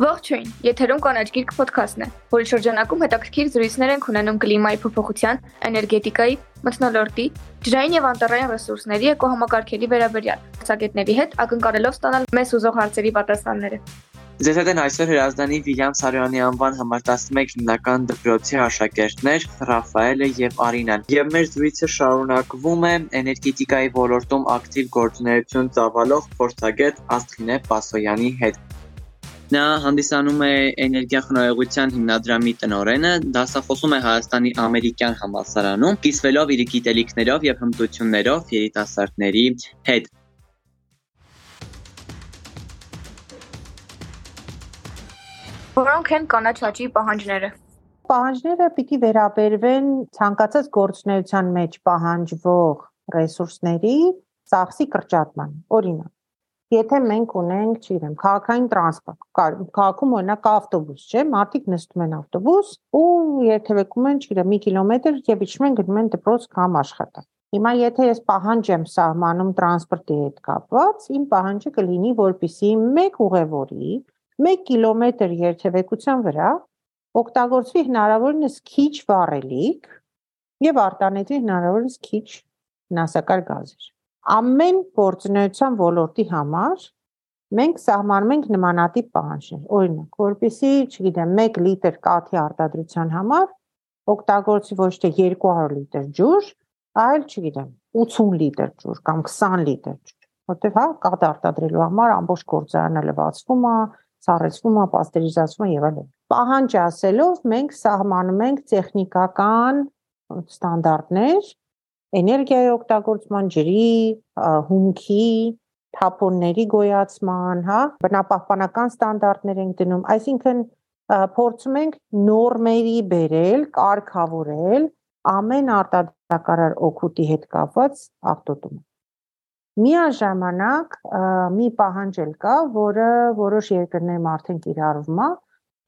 Ողջույն, եթերում կանաչ գիրք ոդքասթն է, որի շրջանակում հետաքրքիր զրույցներ ենք ունենում կլիմայի փոփոխության, էներգետիկայի, մթնոլորտի, ջրային եւ անտառային ռեսուրսների էկոհամակարգերի վերաբերյալ, ցագետների հետ ակնկալելով ստանալ մեզ ուզող հարցերի պատասխանները։ Ձեզ հետ են այսօր հրազդանի Վիլյամ Սարոյանի անվան համար 11 հիմնական դպրոցի աշակերտներ Ռաֆայելը եւ Արինան։ Եվ մեր զրույցը շարունակվում է էներգետիկայի ոլորտում ակտիվ գործունեություն ծավալող փորձագետ Աստղինե Պասոյանի հետ։ Նա հանդիսանում է էներգիախնայողության հիմնադրամի տնօրենը, դասախոսում է Հայաստանի ամերիկյան համալսարանում, կիսվելով իր գիտելիքներով եւ հմտություններով երիտասարդների հետ։ Որոնք են կանաչ աճի պահանջները։ Պահանջները պիտի վերաբերվեն ցանկացած գործունեության մեջ պահանջվող ռեսուրսների ծախսի կրճատման։ Օրինակ, եթե մենք ունենք, չգիտեմ, քաղաքային տրանսպորտ, քաղաքում օրինակ ավտոբուս, չէ՞, մարդիկ նստում են ավտոբուս ու երթևեկում են, չգիտեմ, մի կիլոմետր եւ իջնում են գնում են դպրոց կամ աշխատանք։ Հիմա եթե ես պահանջ եմ սահմանում տրանսպորտի հետ կապված, իմ պահանջը կլինի, որպիսի մեկ ուղևորի 1 կիլոմետր երթևեկության վրա օգտագործվի հնարավորինս քիչ վառելիք եւ արտանետվի հնարավորինս քիչ վնասակար գազեր։ Ամեն գործունեության ոլորտի համար մենք սահմանում ենք նմանատիպ պահանջներ։ Օրինակ, որպեսի, չգիտեմ, 1 լիտր կաթի արտադրության համար օգտագործվի ոչ թե 200 լիտր ջուր, այլ, չգիտեմ, 80 լիտր ջուր կամ 20 լիտր ջուր, որտեղ հա կաթ արտադրելու համար ամբողջ գործարանը լվացվում է, սառեցվում է, պաստերիզացվում է եւ այլն։ Պահանջ ասելով մենք սահմանում ենք տեխնիկական ստանդարտներ էներգիայի օգտագործման, ջրի, հումքի, թափոնների գոյացման, հա, բնապահպանական ստանդարտներ ենք դնում, այսինքն փորձում ենք նորմերի բերել, կարգավորել ամեն արտադրակարար օգուտի հետ կապված աղտոտումը։ Միաժամանակ մի պահանջ էլ կա, որը որոշ երկրներում արդեն կիրառվում է,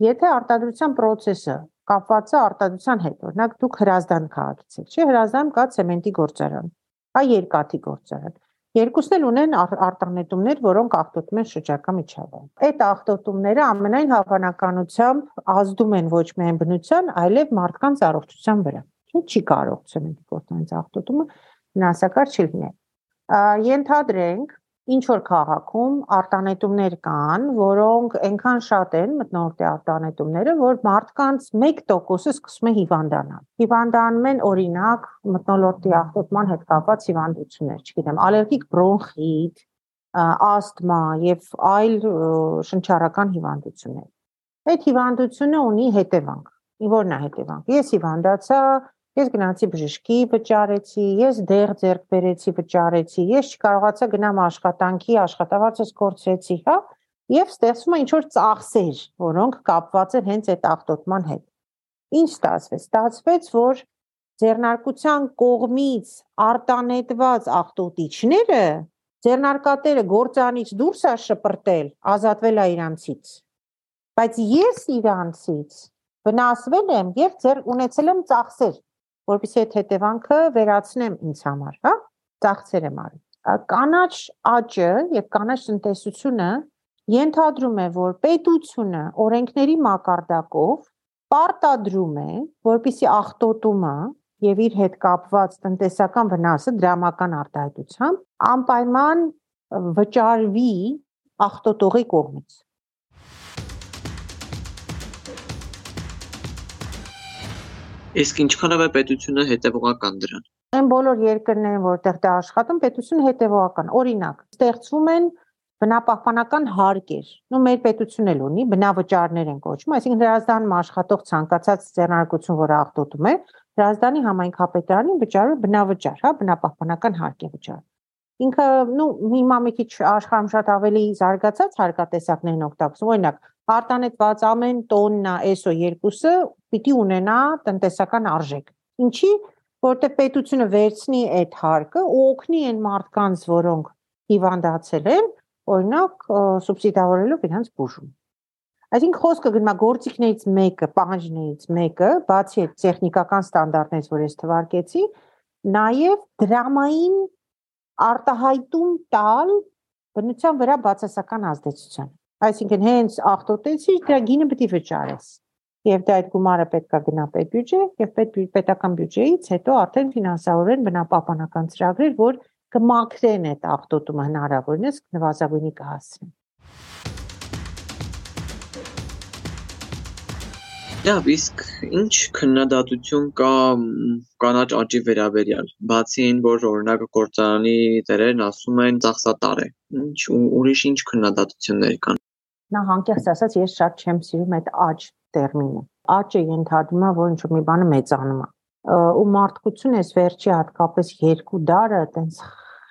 եթե արտադրության process-ը կապված է արտադրության հետ, օրինակ դուք հրազդան քաղաքից եք, չէ՞, հրազդան կա ցեմենտի գործարան, կա երկաթի գործարան։ Երկուսն էլ ունեն արտանետումներ, որոնք աղտոտում են շրջակա միջավայրը։ Այդ աղտոտումները ամենայն հավանականությամբ ազդում են ոչ միայն բնության, այլև մարդկանց առողջության վրա։ Չէ՞ չի կարող ցեմենտի գործարանից աղտոտումը վնասակար չլինել ենթադրենք ինչ որ քաղաքում արտանետումներ կան, որոնք այնքան շատ են մտնորդի արտանետումները, որ մարդկանց 1%-ը սկսում է հիվանդանալ։ Հիվանդանում են օրինակ մտնոլորտի աղտոտման հետ կապված հիվանդություններ, չգիտեմ, ալերգիկ բրոնխիտ, ասթմա եւ այլ շնչառական հիվանդություններ։ Այդ հիվանդությունը ունի հետևանք։ Որն է հետևանք։ Ես հիվանդացա, Ես գնացի բժշկի վճարեցի, ես դեղ ձեռք բերեցի վճարեցի, ես չկարողացա գնամ աշխատանքի, աշխատավարձս կորցրեցի, հա, եւ ստեղծվում է ինչ որ ծախսեր, որոնք կապված են հենց այդ ախտոտման հետ։ Ինչ ստացվեց։ Ստացվեց, որ ձեռնարկության կողմից արտանետված ախտոտիչները ձեռնարկատերը գործանից դուրս է շպրտել, ազատվել է իրանցից։ Բայց ես իրանցից վնասվել եմ եւ ձեր ունեցել եմ ծախսեր որովհետեւ այդ հետևանքը վերացնեմ ինձ համար, հա? Ծախսեր եմ արել։ Կանաչ աճը եւ կանաչ տնտեսությունը ենթադրում է, որ պետությունը օրենքների մակարդակով պարտադրում է, որպիսի ախտոտումը եւ իր հետ կապված տնտեսական վնասը դրամական արտահայտությամբ անպայման վճարվի ախտոտողի կողմից։ Իսկ ինչքանով է պետությունը հետևողական դրան։ Այն բոլոր երկրներն, որտեղ դա աշխատում, պետությունը հետևողական։ Օրինակ, ստեղծվում են բնապահպանական հարկեր։ Նու մեր պետությունն էլ ունի բնավճարներ են կոչվում, այսինքն հրազդանում աշխատող ցանկացած ձեռնարկություն, որը աղտոտում է, հրազդանի համայնքապետարանին վճարում բնավճար, հա, բնապահպանական հարկ է վճարում։ Ինքը, նու հիմա մի քիչ աշխարհում շատ ավելի զարգացած հարկատեսակներն օգտագործում։ Օրինակ, արտանետված ամեն տոննա SO2-ը պիտի ունենա տնտեսական արժեք։ Ինչի, որտեղ պետությունը վերցնի այդ հարկը ու օգնի այն մարդկանց, որոնք հիվանդացել են, օրինակ սուբսիդավորելով իրենց բուժում։ Այսինքն խոսքը է գործիքներից մեկը, պահանջներից մեկը, բացի այդ տեխնիկական ստանդարտներից, որ ես թվարկեցի, նաև դրամային արտահայտում տալ բնության վրա բացասական ազդեցության։ Այսինքն հենց աղտոտեցի, դրա գինը պետք է վճարես։ Եվ դա այդ գումարը պետքա գնա պետբյուջե եւ պետ պետական բյուջեից հետո արդեն ֆինանսավորեն բնապահպանական ծրագրեր, որ կմաքրեն այդ աղտոտումը հնարավորինս նվազագույնի կհասցնեն։ Լավ, իսկ ինչ քննադատություն կա կանաչ աճի վերաբերյալ։ Բացի այն, որ օրինակ գործարանի դերերն ասում են ծախսատար է։ Ինչ ուրիշ ինչ քննադատություններ կան։ Նա հանկեղծ ասած ես շատ չեմ սիրում այդ աճ տերմինը։ Աճը ենթադրում է, որ ինչ-որ մի բանը մեծանում է ու մարդկություն էս վերջի հատկապես երկու դարը տենց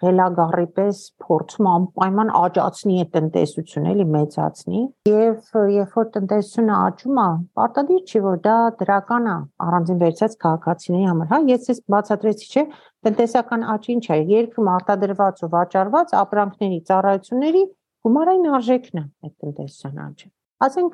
խելագարի պես փորձում անպայման աճացնի այդ տնտեսությունը, էլի մեծացնի։ Եվ երբ որ տնտեսությունը աճում է, պարտադիր չի որ դա դրական է առանձին վերցած քաղաքացիների համար։ Հա, ես ես բացատրեցի, չէ, տնտեսական աճ ինչ է, երկրում արտադրված ու վաճառված ապրանքների, ծառայությունների գումարային արժեքն է այդ տնտեսության աճը։ Ասենք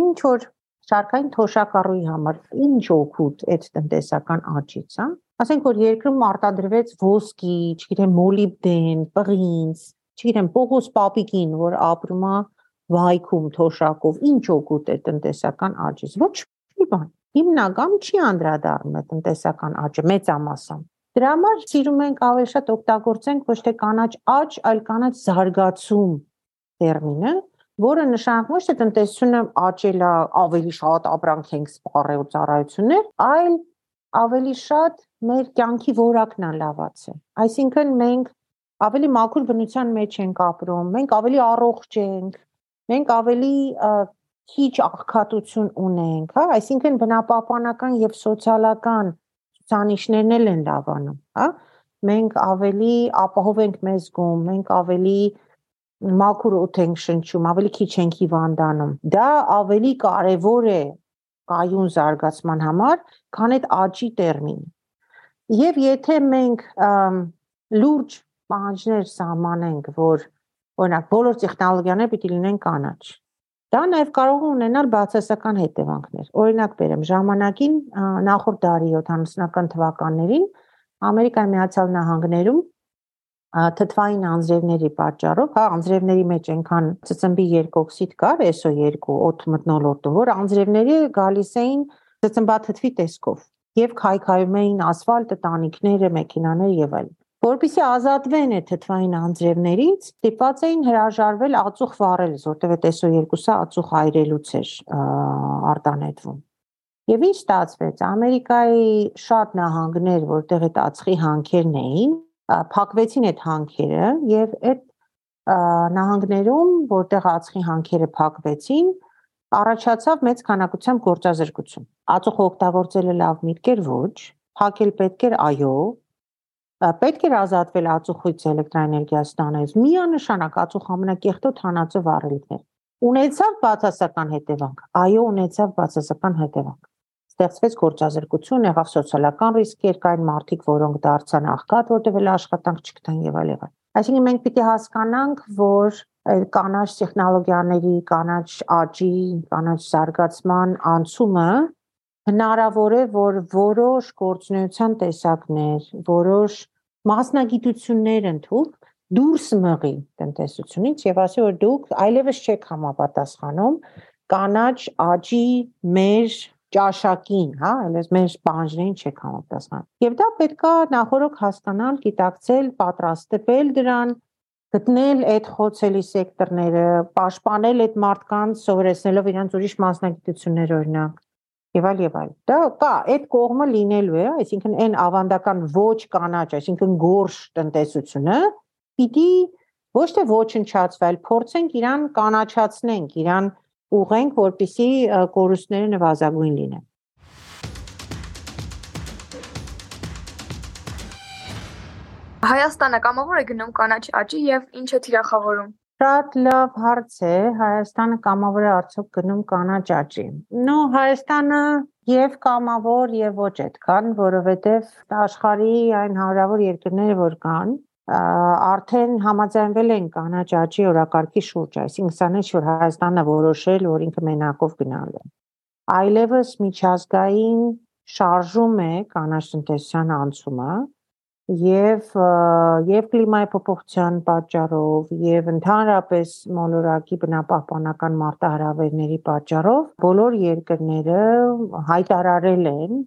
ինչ որ շարքային թոշակառուի համար ինչ օգուտ այդ տնտեսական աճից, հա։ Ասենք որ երկրում արտադրվեց ոսկի, չգիտեմ, մոլիբդեն, պղինձ, չգիտեմ, Պողոս Պապիկին, որ ապրում է վայքում թոշակով, ինչ օգուտ է տնտեսական աճից։ Ոչ մի բան։ Հիմնական չի անդրադառնում է տնտեսական աճը մեծամասամբ։ Դրա համար սիրում ենք ավելի շատ օգտագործենք ոչ թե կանաչ աճ, այլ կանաչ զարգացում տերմինը, որը նշանակում է թե տնտեսությունը աճել է ավելի շատ ապրանք ենք սպառել ու ծառայություններ, այլ ավելի շատ մեր կյանքի որակն է լավացել։ Այսինքն մենք ավելի մաքուր բնության մեջ ենք ապրում, մենք ավելի առողջ ենք, մենք ավելի քիչ աղքատություն ունենք, հա, այսինքն բնապահպանական եւ սոցիալական ցուցանիշներն էլ են լավանում, հա։ Մենք ավելի ապահով ենք մեզ գում, մենք ավելի մաքուր օդ ենք շնչում, ավելի քիչ ենք հիվանդանում։ Դա ավելի կարևոր է կայուն զարգացման համար, քան այդ աճի տերմինը։ Եվ եթե մենք լուրջ պահանջներ սահմանենք, որ օրինակ բոլոր տեխնոլոգիաները պիտի լինեն կանաչ, դա նաև կարող է ունենալ բացասական հետևանքներ։ Օրինակ բերեմ, ժամանակին նախորդ դարի 70-ական թվականներին Ամերիկայի Միացյալ Նահանգներում թթվային անձրևների պատճառով, հա, անձրևների մեջ այնքան ծծմբի երկօքսիդ կար, SO2 օդ մթնոլորտում, որ անձրևները գալիս էին ծծմբաթթվի տեսքով եւ քայքայում էին ասֆալտը, տանիքները, մեքենաները եւ այլն։ Որպեսզի ազատվեն այդ թթվային անձրևներից, ստիպված էին հրաժարվել ածուխ վառելուց, որտեղ այդ SO2-ը ածուխ այրելուց էր արտանետվում։ Եվ ինչ ստացվեց։ Ամերիկայի շատ նահանգներ, որտեղ այդ ածխի հանքերն էին, փակվեցին այդ հանքերը եւ այդ նահանգներում, որտեղ ածխի հանքերը փակվեցին, առաջացավ մեծ քանակությամբ գործազրկություն։ Ածուխը օգտագործելը լավ միտք էր ոչ, փակել պետք էր այո, պետք էր ազատվել ածուխից էլեկտրակայանի ստանալուց։ Միանշանակ ածուխ ամենակեղտոտ հանածո վառելիքներ։ Ունեցավ բացասական հետևանք։ Այո, ունեցավ բացասական հետևանք ստեղծվեց գործազրկություն, եղավ սոցիալական ռիսկեր, կային մարդիկ, որոնք դարձան աղքատ, որտեղ էլ աշխատանք չգտան եւ այլ եւ այլ։ Այսինքն մենք պիտի հասկանանք, որ կանաչ տեխնոլոգիաների, կանաչ աճի, կանաչ զարգացման անցումը հնարավոր է, որ որոշ գործունեության տեսակներ, որոշ մասնագիտություններ ընդհանուր դուրս մղի տնտեսությունից եւ ասի որ դուք այլևս չեք համապատասխանում կանաչ աճի մեր ճաշակին, հա, այլևս մեր պահանջներին չեք համապատասխան։ Եվ դա պետքա նախորոք հասկանալ, գիտակցել, պատրաստվել դրան, գտնել այդ խոցելի սեկտորները, պաշտպանել այդ մարդկանց, սովորեցնելով իրենց ուրիշ մասնագիտություններ օրինակ եւ այլ եւ այլ։ Դա կա, այդ կողմը լինելու է, այսինքն այն ավանդական ոչ կանաչ, այսինքն գորշ տնտեսությունը պիտի ոչ թե ոչնչացվել, փորձենք իրան կանաչացնենք, իրան ուղենք, որպիսի կորուստները նվազագույն լինեն։ Հայաստանը կամավոր է գնում կանաչ աճի եւ ինչ է թիրախավորում։ Շատ լավ հարց է։ Հայաստանը կամավոր է արդյոք գնում կանաչ աճի։ Նո, Հայաստանը եւ կամավոր եւ ոչ այդքան, որովհետեւ աշխարհի այն հարավոր երկրները, որ կան, արդեն համաձայնվել են կանաչ աճի օրակարգի շուրջ, այսինքն սա չէ որ Հայաստանը որոշել, որ ինքը մենակով գնալու է։ Այլևս միջազգային շարժում է կանաչ տնտեսության անցումը եւ եւ կլիմայի փոփոխության պատճառով եւ ընդհանրապես մոլորակի բնապահպանական մարտահրավերների պատճառով բոլոր երկրները հայտարարել են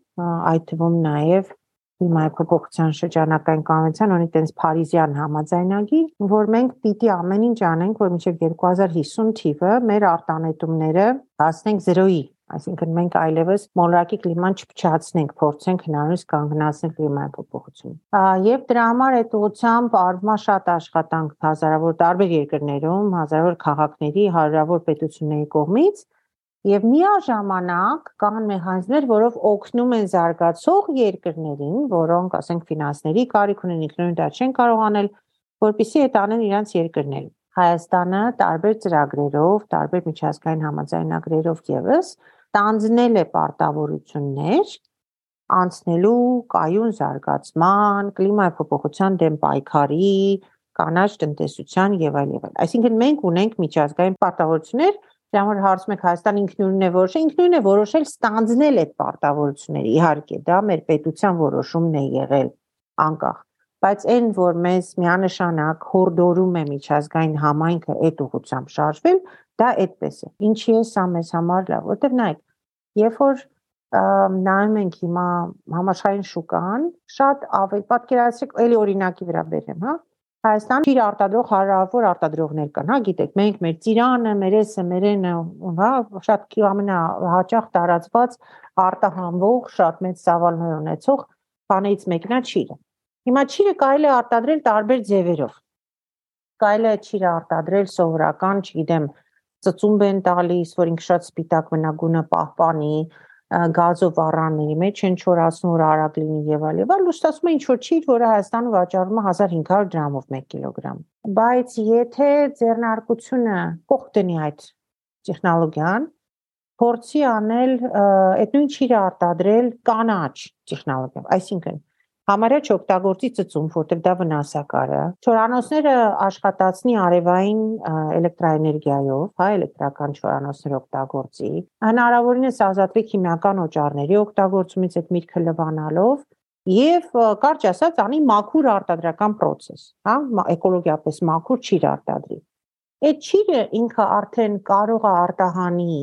այդ թվում նաեւ կլիմայի փոփոխության շրջանակային կոնվենցիան ունի տենց Փարիզյան համաձայնագիր, որ մենք պիտի ամեն ինչ անենք, որ մինչև 2050 թիվը մեր արտանետումները հասնենք 0-ի Այսինքն մենք այլևս մոլորակի կլիման չփչացնենք, փորձենք հնարավորինս կանգնացնել կլիմայի փոփոխությունը։ Եվ դրա համար այդ ուղղությամբ արվում է շատ աշխատանք հազարավոր տարբեր երկրներում, հազարավոր քաղաքների, հարյուրավոր պետությունների կողմից, եւ միաժամանակ կան մեխանիզմներ, որով օգնում են զարգացող երկրներին, որոնք, ասենք, ֆինանսների կարիք ունեն, ինքնուրույն դա չեն կարող անել, որpիսի այդ անեն իրենց երկրներում։ Հայաստանը տարբեր ծրագրերով, տարբեր միջազգային համաձայնագրերով եւս տանձնել է պարտավորություններ անցնելու կայուն զարգացման, կլիմայի փոփոխության դեմ պայքարի, կանաչ տնտեսության եւ այլ եւ այլ։ Այսինքն մենք ունենք միջազգային պարտավորություններ, դրա համար հարցում եք Հայաստան ինքնուրույն է որոշել, ինքնուրույն է որոշել ստանձնել այդ պարտավորությունները։ Իհարկե, դա մեր պետության որոշումն է եղել անկախ բայց այն որ մեզ միանշանակ հորդորում է միջազգային համայնքը այդ ուղությամբ շարժվել, դա այդպես է։ Ինչի է սա մեզ համար լավ, որտեղ նայեք, երբ որ նայում ենք հիմա համաշխարհային շուկան, շատ ավելի պատկերացրեք, էլի օրինակի վրա բերեմ, հա։ Հայաստանը իր արտադրող հարավոր արտադրողներ կան, հա, գիտեք, մենք մեր ծիրանը, մեր էսը, մերենը, հա, շատ ամենահաճախ տարածված արտահանվող, շատ մեծ ծավալներ ունեցող բաներից մեկն է ճիրը։ Հիմա ճիրը կարելի է արտադրել տարբեր ձևերով։ Կարելի է ճիրը արտադրել սովորական, չգիտեմ, ծծումբ են տալիս, որ ինքը շատ սպիտակ մնագունը պահպանի, գազով առանների մեջ են չորացնում, որ արագ լինի եւ այլ եւ այլ, լուստացում է ինչ որ ճիր, որը Հայաստանը վաճառում է 1500 դրամով 1 կիլոգրամ։ Բայց եթե ձեռնարկությունը կողք դնի այդ տեխնոլոգիան, փորձի անել այդ նույն ճիրը արտադրել կանաչ տեխնոլոգիայով, այսինքն համարյա չօգտագործի ծծում, որտեղ դա վնասակար է։ Չորանոցները աշխատացնի արևային էլեկտրաէներգիայով, հա, էլեկտրական չորանոցներ օգտագործի։ Հնարավորինս ազատվի քիմիական օճառների օգտագործումից այդ միտքը լվանալով եւ կարճ ասած անի մաքուր արտադրական process, հա, էկոլոգիապես մաքուր ճիր արտադրի։ Այդ ճիրը ինքը արդեն կարող է արտահանի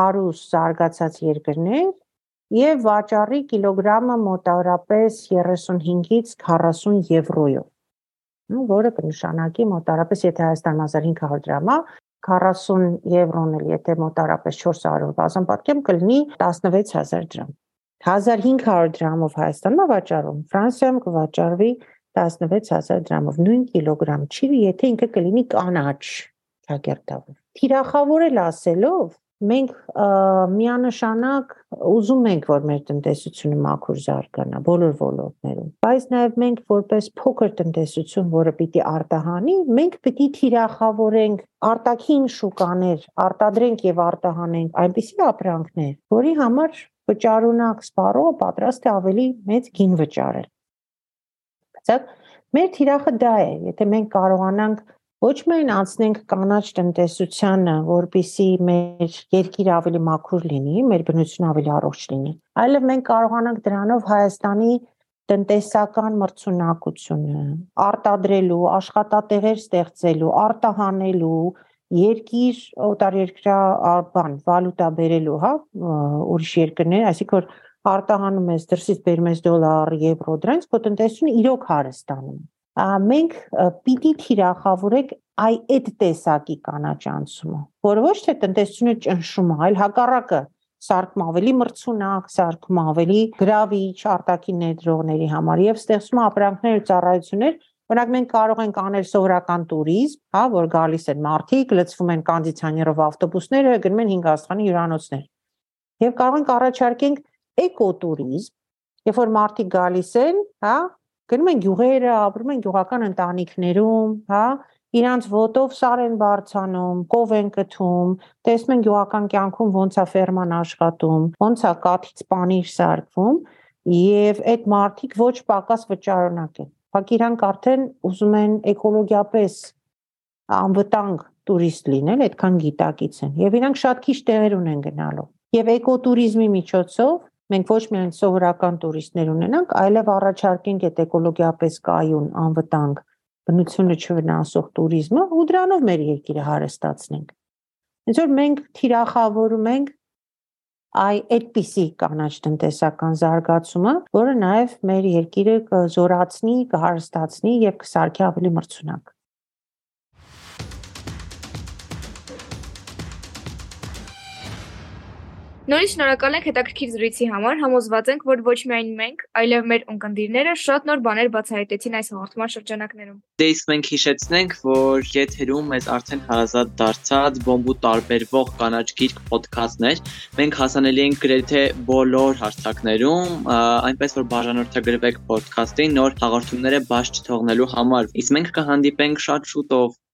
հարուստ զարգացած երկրներ եւ վաճառի կիլոգրամը մոտավորապես 35-ից 40 եվրոյով։ Ну, որը կնշանակի մոտավորապես, եթե Հայաստան 1500 դրամա, 40 եվրոն էլ եթե մոտավորապես 400 բազան պատկեմ կլինի 16000 դրամ։ 1500 դրամով Հայաստանն է վաճառում, Ֆրանսիայում կվաճառվի 16000 դրամով նույն կիլոգրամ ճիրը, եթե ինքը կլինի կանաչ ճակերտավոր։ Թիրախավորել ասելով մենք միանշանակ ուզում ենք, որ մեր տնտեսությունը մաքուր զարգանա բոլոր ոլորտներում, բայց նաև մենք որպես փոքր տնտեսություն, որը պիտի արտահանի, մենք պիտի թիրախավորենք արտաքին շուկաներ, արտադրենք եւ արտահանենք այնպիսի ապրանքներ, որի համար վճարունակ սպառողը պատրաստ է ավելի մեծ գին վճարել։ Բայց մեր թիրախը դա է, եթե մենք կարողանանք ոչ միայն անցնենք կանաչ տնտեսությանը, որբիսի մեր երկիրը ավելի մաքուր լինի, մեր բնությունը ավելի առողջ լինի, այլև մենք կարողանանք դրանով Հայաստանի տնտեսական մրցունակությունը արտադրելու, աշխատատեղեր ստեղծելու, արտահանելու, երկիր օտարերկրյա բան, վալուտա բերելու, հա, ուրիշ երկրներ, այսինքն որ արտահանում ես դրսից բերում ես դոլար, եվրո, դրանց քո տնտեսությունը իրոք հարստանում մենք պիտի թիրախավորենք այ այդ տեսակի կանաչ անցումը որ ոչ թե տնտեսությունը ճնշում է այլ հակառակը սարկում ավելի մրցունակ, սարկում ավելի գրավիչ արտաքին ներդրողների համար եւ ստեղծում ապրանքներ ու ծառայություններ, Օրինակ մենք կարող ենք անել սովորական туриզմ, հա, որ գալիս են մարդիկ, լցվում են կոնդիցիոներով ավտոբուսները, գնում են 5 աստղանի հյուրանոցներ։ Եվ կարող ենք առաջարկենք էկոտուրիզմ, երբ որ մարդիկ գալիս են, հա, գնում են գյուղերը, ապրում են գյուղական ընտանիքներում, հա, իրանց ոտով սար են բարձանում, կով են կթում, տեսնում են գյուղական կյանքում ոնց է ֆերման աշխատում, ոնց է կաթից պանիր սարքվում եւ այդ մարդիկ ոչ պակաս վճարունակ են։ Բակ իրանք արդեն ուզում են էկոլոգիապես անվտանգ տուրիստ լինել, այդքան գիտակից են եւ իրանք շատ քիչ տեղեր ունեն գնալու։ Եվ էկոտուրիզմի միջոցով մենք ոչ միայն սովորական տուրիստներ ունենանք, այլև առաջարկենք այդ էկոլոգիապես կայուն, անվտանգ, բնությունը չվնասող туриզմը ու դրանով մեր երկիրը հարստացնենք։ Ինչ որ մենք թիրախավորում ենք այ այդպիսի կանաչ տնտեսական զարգացումը, որը նաև մեր երկիրը կզորացնի, կհարստացնի եւ կսարքի ավելի մրցունակ։ Նորից շնորհակալ ենք հետաքրքիր զրույցի համար։ Համոզված ենք, որ ոչ միայն մենք, այլև մեր ունկնդիրները շատ նոր բաներ բացահայտեցին այս հաղորդման շրջանակներում։ Դե իսկ մենք հիշեցնենք, որ եթերում մեզ արդեն հարազատ դարձած բոմբու տարբերվող կանաչ գիրք ոդքասթներ։ Մենք հասանելի ենք գրեթե բոլոր հարթակներում, այնպես որ բաժանորդագրվեք ոդքասթին նոր հաղորդումները բաց չթողնելու համար։ Իսկ մենք կհանդիպենք շատ շուտով